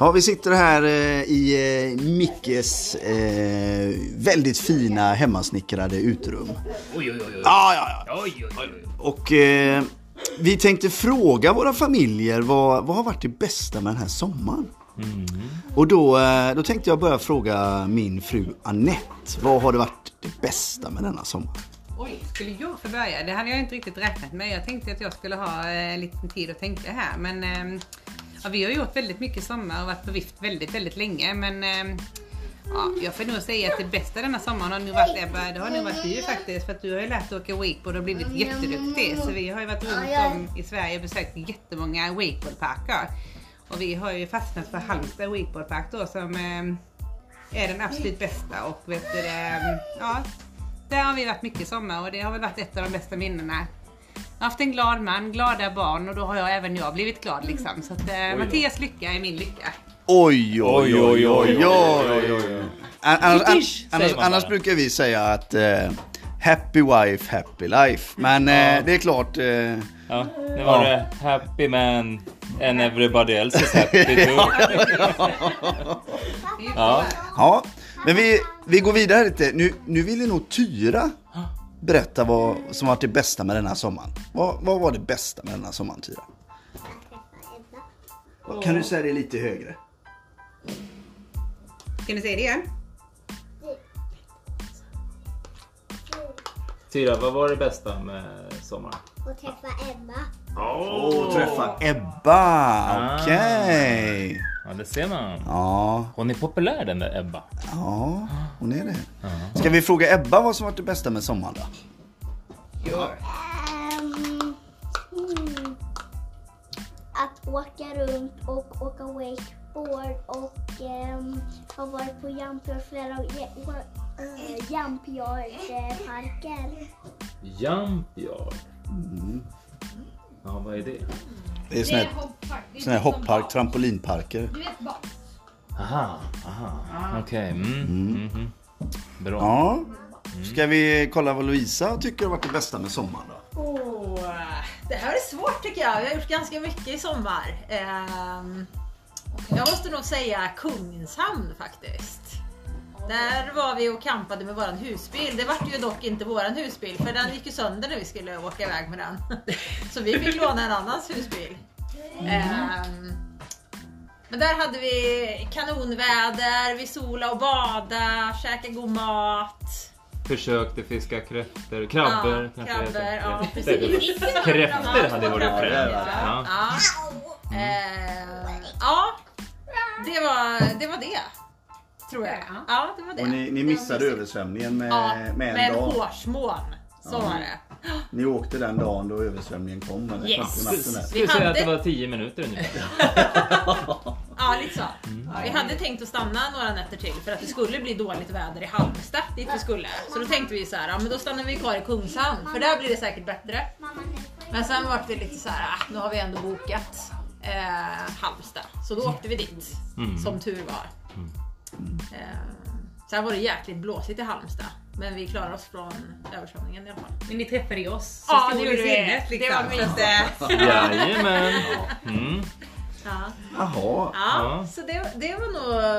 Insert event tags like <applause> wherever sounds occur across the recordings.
Ja, vi sitter här eh, i eh, Mickes eh, väldigt fina hemmasnickrade uterum. Oj, oj, oj. oj. Ja, ja, ja. Oj, oj, oj. Och eh, vi tänkte fråga våra familjer vad, vad har varit det bästa med den här sommaren? Och då, då tänkte jag börja fråga min fru Annette. Vad har det varit det bästa med denna sommar? Oj, skulle jag få börja? Det hade jag inte riktigt räknat med. Jag tänkte att jag skulle ha eh, lite tid att tänka här. Men eh, ja, vi har gjort väldigt mycket sommar och varit på vift väldigt, väldigt länge. Men eh, ja, jag får nog säga att det bästa denna sommaren har nog varit Ebba. Det har nog varit du faktiskt. För att du har ju lärt dig åka wakeboard och blivit jätteduktig. Så vi har ju varit runt om i Sverige och besökt jättemånga wakeboardparker. Och vi har ju fastnat för Halmstad wakeboardpark då som eh, är den absolut bästa. Och vet du, det, ja, där har vi varit mycket sommar och det har väl varit ett av de bästa minnena. Har haft en glad man, glada barn och då har jag även jag blivit glad liksom. Så att eh, Mattias lycka är min lycka. Oj, oj, oj, oj, oj, oj. Annars, brukar vi säga att eh, happy wife, happy life. Men eh, det är klart. Eh, Ja, nu var Ja. det happy man and everybody else is happy <laughs> too. Ja. ja, men vi, vi går vidare lite. Nu, nu ville nog Tyra berätta vad som varit det bästa med denna sommaren. Vad, vad var det bästa med denna sommaren, Tyra? Kan du säga det lite högre? Kan du säga det igen? Tyra, vad var det bästa med sommaren? och träffa Ebba. Åh, träffa Ebba! Okej. Ja, det ser man. Ja, Hon är populär den där Ebba. ja, hon är det. Ska vi fråga Ebba vad som varit det bästa med sommaren då? Ehm, hmm, att åka runt och åka wakeboard och um, har varit på Jumpyard flera uh, Jumpyard-parker. Jumpyard. Ja, vad är det? Det är sån här, sån här hopppark, trampolinparker. Aha, aha. Okej. Mm. mhm. Bra. Ja. Ska vi kolla vad Louisa tycker har varit det bästa med sommaren då? Åh, det här är svårt tycker jag. Vi har gjort ganska mycket i sommar. Ehm, jag måste nog säga Kungshamn faktiskt. Där var vi och campade med våran husbil. Det vart ju dock inte våran husbil för den gick ju sönder när vi skulle åka iväg med den. <laughs> Så vi fick låna en annans husbil. Ehm, men där hade vi kanonväder, vi sola och bada, käka god mat. Försökte fiska kräftor, krabbor Ja, krabbor, ja, precis. Kräftor hade varit fränt. ja. Ja. Ja. Eh, ja, det var, det var det. Tror jag. Ja, det var det. Och ni, ni missade översvämningen med, ja, med med en en dag. hårsmån. Så var det. Ni åkte den dagen då översvämningen kom. Eller Yes. natten där. Skulle säga att det var 10 minuter ungefär. Ja, lite så. Vi hade tänkt att stanna några nätter till för att det skulle bli dåligt väder i Halmstad dit vi skulle. Så då tänkte vi så här, ja men då stannar vi kvar i Kungshamn för där blir det säkert bättre. Men sen var det lite så här, ah, nu har vi ändå bokat eh, Halmstad. Så då åkte vi dit, som tur var. Eh, sen var det jäkligt blåsigt i Halmstad. Men vi klarade oss från översvämningen i alla fall. Men ni träffade ju oss. Så Ja, det gjorde vi. sinnet, Det liksom. var att, eh, <laughs> Jajamän. Mm. Ja. Jaha. Ja, Ja. så det, det var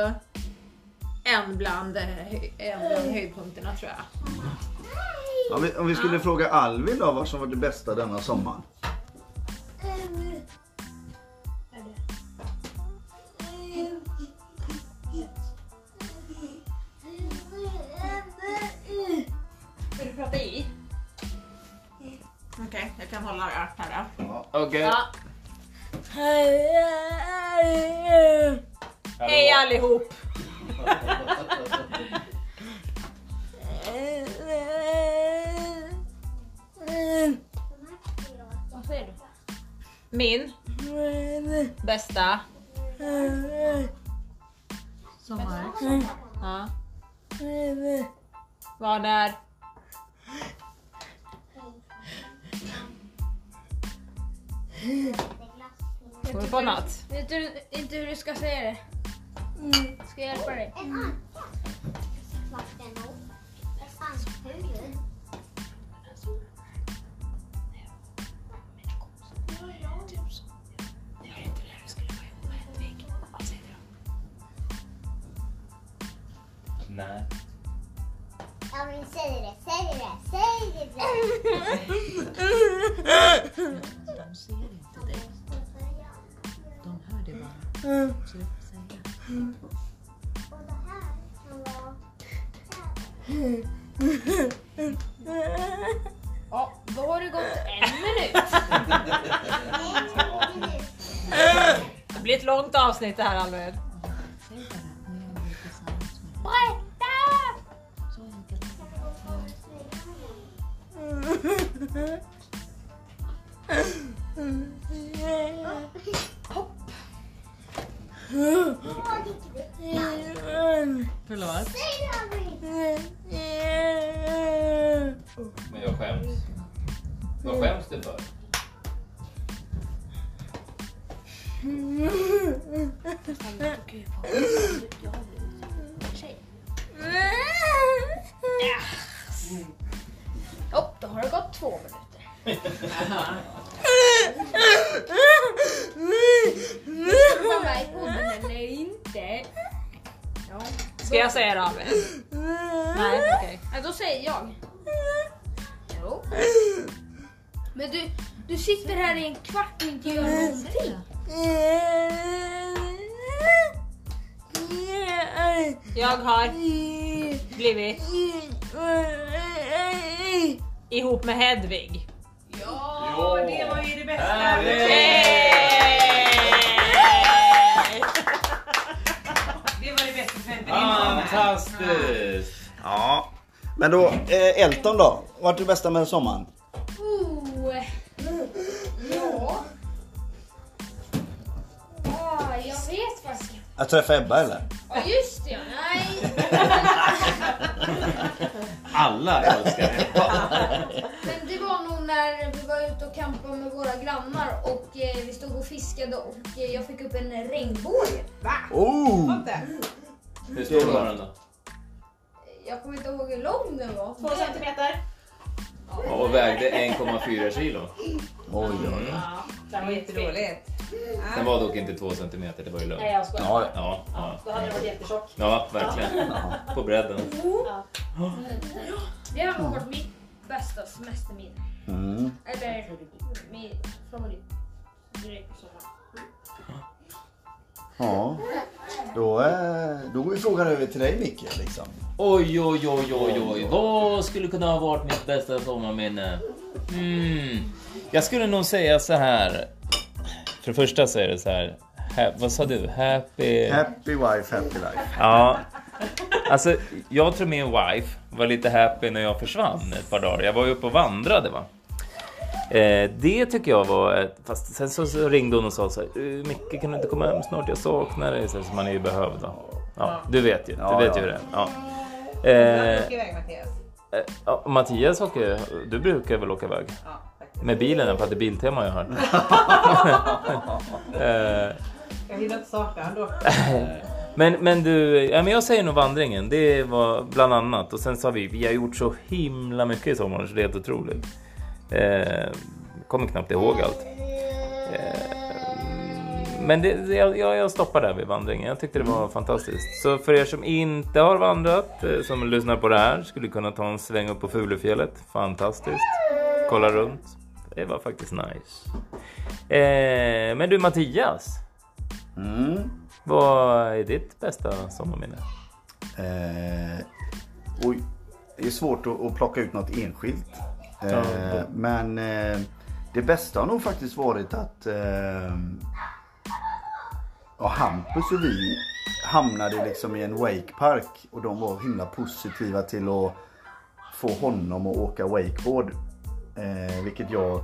nog en bland, eh, en bland höjdpunkterna tror jag. Om vi, om vi skulle fråga Alvin då vad som var det bästa denna sommaren? Okej. Ja. Hej allihop! Min bästa sommar. Ja. Var där. Får vi godnatt? Vet du inte hur du ska säga det? Mm. Ska jag hjälpa dig? Mm. mm. Nej. Ja men säg det, säg det, säg det! <laughs> De ser inte dig. De hör dig bara. Så du får säga. Vara... Ja, då har det gått en minut. <laughs> Det blir ett långt avsnitt det här Alfred. Säg <laughs> Förlåt. Men jag skäms. Vad skäms du för? Ja, då har det gått två minuter. <laughs> Ska du vara med i podden eller inte? Ja. Ska jag säga det Alfred? Nej, okej. Ja, då säger jag. Jo. Men du, du sitter här i en kvart och inte gör någonting. Jag har blivit ihop med Hedvig. Ja, det var ju det bästa. Härligt! Det var det bästa som hände sommar. Fantastiskt! Ja. Men då, eh, Elton då? Vart det bästa med sommaren? Oh. Ja. Ah, jag vet faktiskt. Att träffa Ebba eller? Ja just det, nej. <laughs> Alla älskar det. <laughs> Men det var nog när vi var ute och campade med våra grannar och eh, vi stod och fiskade och eh, jag fick upp en regnbåge. Oh! Tomte. Hur stor var den då? Jag kommer inte ihåg hur lång den var. Två centimeter. Och vägde 1,4 kilo. Oj, oj. Ja, Det var dåligt. Den var dock inte 2 centimeter, det var ju lugnt. Nej jag skojar. Ja, Ja, ja. Då hade den varit jättetjock. ja verkligen. På bredden. Det har nog varit mitt bästa semesterminne. mm. Eller min favorit. Direkt i sommar. Ja. Då, eh, då går vi frågan över till dig Micke liksom. Oj, oj, oj, oj, oj. Vad skulle kunna ha varit mitt bästa sommarminne? Hmm. Jag skulle nog säga så här. För det första så är det så här. Ha, vad sa du? Happy... Happy wife, happy life. Ja. Alltså, jag tror min wife var lite happy när jag försvann ett par dagar. Jag var ju uppe och vandrade va. Eh, det tycker jag var, ett- fast sen så, så ringde hon och sa så här, "Eh, Micke kan du inte komma hem snart, jag saknar dig. Så man är ju behövd då. Ja, du vet ju, du Ja, vet ja. ju hur det är. Ja. Eh, åker iväg Mattias. eh, ja, Mattias åker, du brukar väl åka iväg? Ja, faktiskt. Med bilen, för att det är Biltema jag har <laughs> eh, Jag hinner inte starta ändå. <laughs> Men, men du, ja, men jag säger nog vandringen. Det var bland annat. Och sen sa vi, vi har gjort så himla mycket i sommar så det är helt otroligt. Eh, kommer knappt ihåg allt. Eh, men det, jag, jag stoppar där vid vandringen. Jag tyckte det var fantastiskt. Så för er som inte har vandrat, eh, som lyssnar på det här, skulle kunna ta en sväng upp på Fulufjället. Fantastiskt. Kolla runt. Det var faktiskt nice. Eh, men du Mattias, Mm. Vad är ditt bästa sommarminne? Eh, oj, det är svårt att, att plocka ut något enskilt. Eh, Ja. Men eh, det bästa har nog faktiskt varit att eh, ja, Hampus och vi hamnade liksom i en wakepark och de var himla positiva till att få honom att åka wakeboard. Eh, vilket jag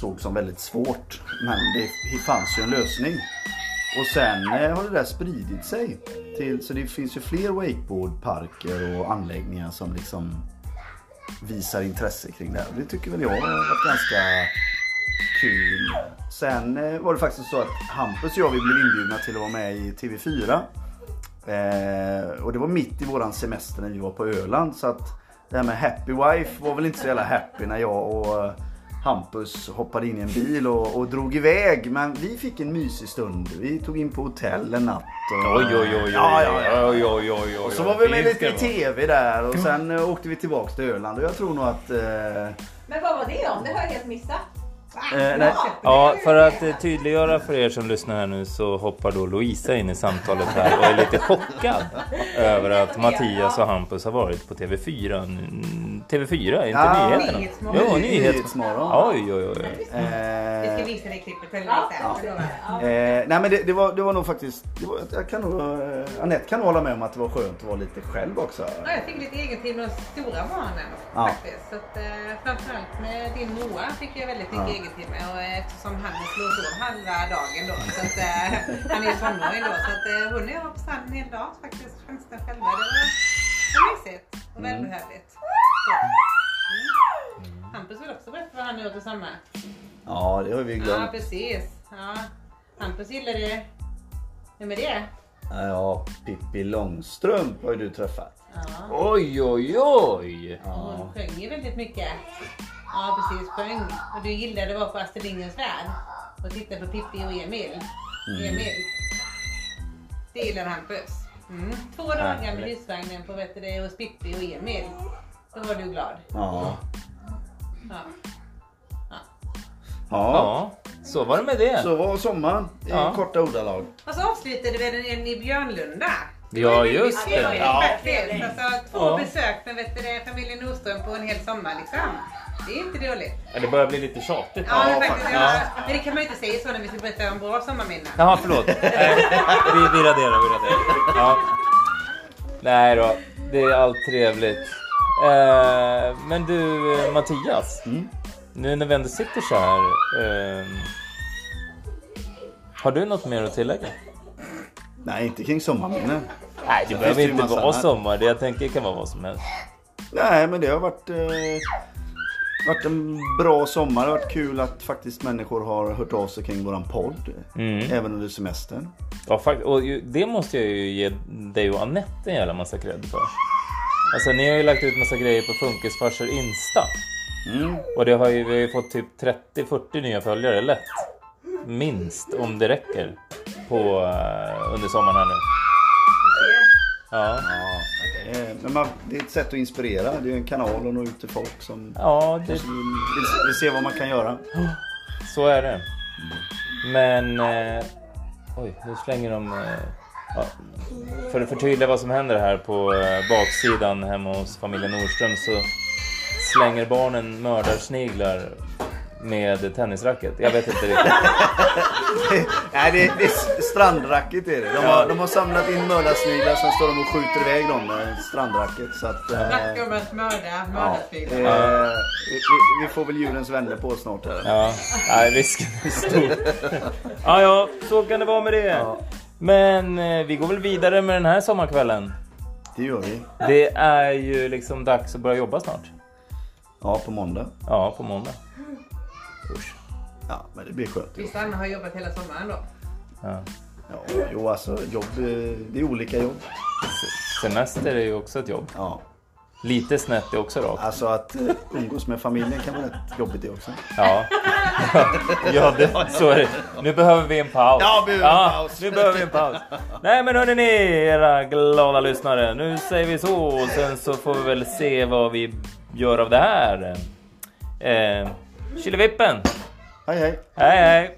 såg som väldigt svårt. Men det, det fanns ju en lösning. Och sen eh, har det där spridit sig. Till, så det finns ju fler wakeboardparker och anläggningar som liksom visar intresse kring det här. Och Det tycker väl jag har varit ganska kul. Sen eh, var det faktiskt så att Hampus och jag vi blev inbjudna till att vara med i TV4. Eh, och det var mitt i våran semester när vi var på Öland. Så att det här med happy wife var väl inte så jävla happy när jag och eh, Hampus hoppade in i en bil och, och drog iväg. Men vi fick en mysig stund. Vi tog in på hotell en natt. Och, Oj, oj, oj, oj, Ja, ja, ja. oj, oj, oj, oj. Och så var vi med lite i. TV där och sen eh, åkte vi tillbaks till Öland och jag tror nog att... Eh, Men vad var det om? Det har jag helt missat. eh, nej, Ja, för att eh, tydliggöra för er som lyssnar här nu så hoppar då Louisa in i samtalet här och är lite chockad <laughs> över att Mattias och Hampus har varit på TV4. Mm, TV4, inte Ja, nyheterna? Nyhetsmorgon. Jo, nyhets... Nyhetsmorgon. Oj, oj, oj. Vi ska eh, visa det klippet själva sen. Eh, nej men det, det, var, det var nog faktiskt, det var, jag kan nog, eh, Anette kan nog hålla med om att det var skönt att vara lite själv också. Ja, jag fick lite egen tid med de stora barnen Ja. faktiskt. Så att, eh, framförallt med din Moa fick jag väldigt mycket Ja. egen tid med. Och eh, eftersom han slår av halva dagen då. Så att, eh, han är ju tonåring då. Så att, eh, hon och jag var på stranden en hel dag faktiskt. Chansade själva. Det var, det var mysigt och välbehövligt. Så. Mm. Hampus vill också berätta vad han gör till sommar. Ja det har vi Ja, glömt. precis. Ja. Hampus gillade... Vem är det? Ja, Pippi Långstrump har ju du träffat. Ja. Oj, oj, oj. Hon sjöng ju väldigt mycket. Ja precis, sjöng. Och du gillade att vara på Astrid Lindgrens Värld och titta på Pippi och Emil. Emil. Det gillade Hampus. Mm. Två dagar med husvagnen på vet du, det, hos Pippi och Emil. Då var du glad. Ja. Ja. Ja. Ja, så var det med det. Så var sommaren i Ja. korta ordalag. Och så avslutade vi den en i Björnlunda. Ja, just Det var det. Ja. faktiskt. Alltså, två Ja. besök med vet du, det, familjen Nordström på en hel sommar liksom. Det är inte dåligt. Ja, det börjar bli lite tjatigt. Ja, men, Ja, faktiskt, ja. men det kan man ju inte säga så när vi ska berätta om bra sommarminnen. Jaha, förlåt. Nej, <laughs> vi, vi raderar, vi raderar. Ja. Nej då, det är allt trevligt. Eh, men du, Mattias. Mm. Nu när vi ändå sitter så här. Eh, har du något mer att tillägga? Nej, inte kring sommarminnen. Nej, det finns behöver det inte vara sommar. Det jag tänker kan vara vad som helst. Nej, men det har varit, eh, varit en bra sommar. Det har varit kul att faktiskt människor har hört av sig kring våran podd. Mm. Även under semestern. Ja, fakt- och det måste jag ju ge dig och Anette en jävla massa cred för. Alltså ni har ju lagt ut massa grejer på Funkisfarsor Insta. Mm. Och det har ju, vi har ju fått typ 30-40 nya följare lätt. Minst om det räcker. På, eh, under sommaren här nu. Ja, Ja, det är, men man, det är ett sätt att inspirera. Det är en kanal att nå ut till folk som ja det, vill, vill se vad man kan göra. så är det. Men... Eh, oj, nu slänger de... Eh, ja. För att förtydliga vad som händer här på eh, baksidan hemma hos familjen Nordström så slänger barnen mördarsniglar med tennisracket. Jag vet inte riktigt. <laughs> Nej, det, det är strandracket är det. De har, de har samlat in mördarsniglar, sen står de och skjuter iväg dem med strandracket. Så att, eh, Snacka om att mörda, ja, mördarfilm. eh, vi, vi, vi får väl djurens vänner på snart här. Ja, nej, risken är stor. <laughs> Ja, ja, så kan det vara med det. Ja. Men eh, vi går väl vidare med den här sommarkvällen. Det gör vi. Det är ju liksom dags att börja jobba snart. Ja, på måndag. Ja, på måndag. Usch. Ja, men det blir skönt. Vissa andra har jobbat hela sommaren då. Ja. Ja, jo, alltså jobb, eh, det är olika jobb. Semester är ju också ett jobb. Ja, Lite snett är också rakt. alltså att eh, umgås med familjen kan vara rätt jobbigt det också. Ja, ja det, så är det. Nu behöver vi en paus. Ja, vi behöver en paus. Nu behöver vi en paus. Nej men hörni ni, era glada lyssnare. Nu säger vi så och sen så får vi väl se vad vi gör av det här. Eh, Killevippen! Hej hej! Hej hej!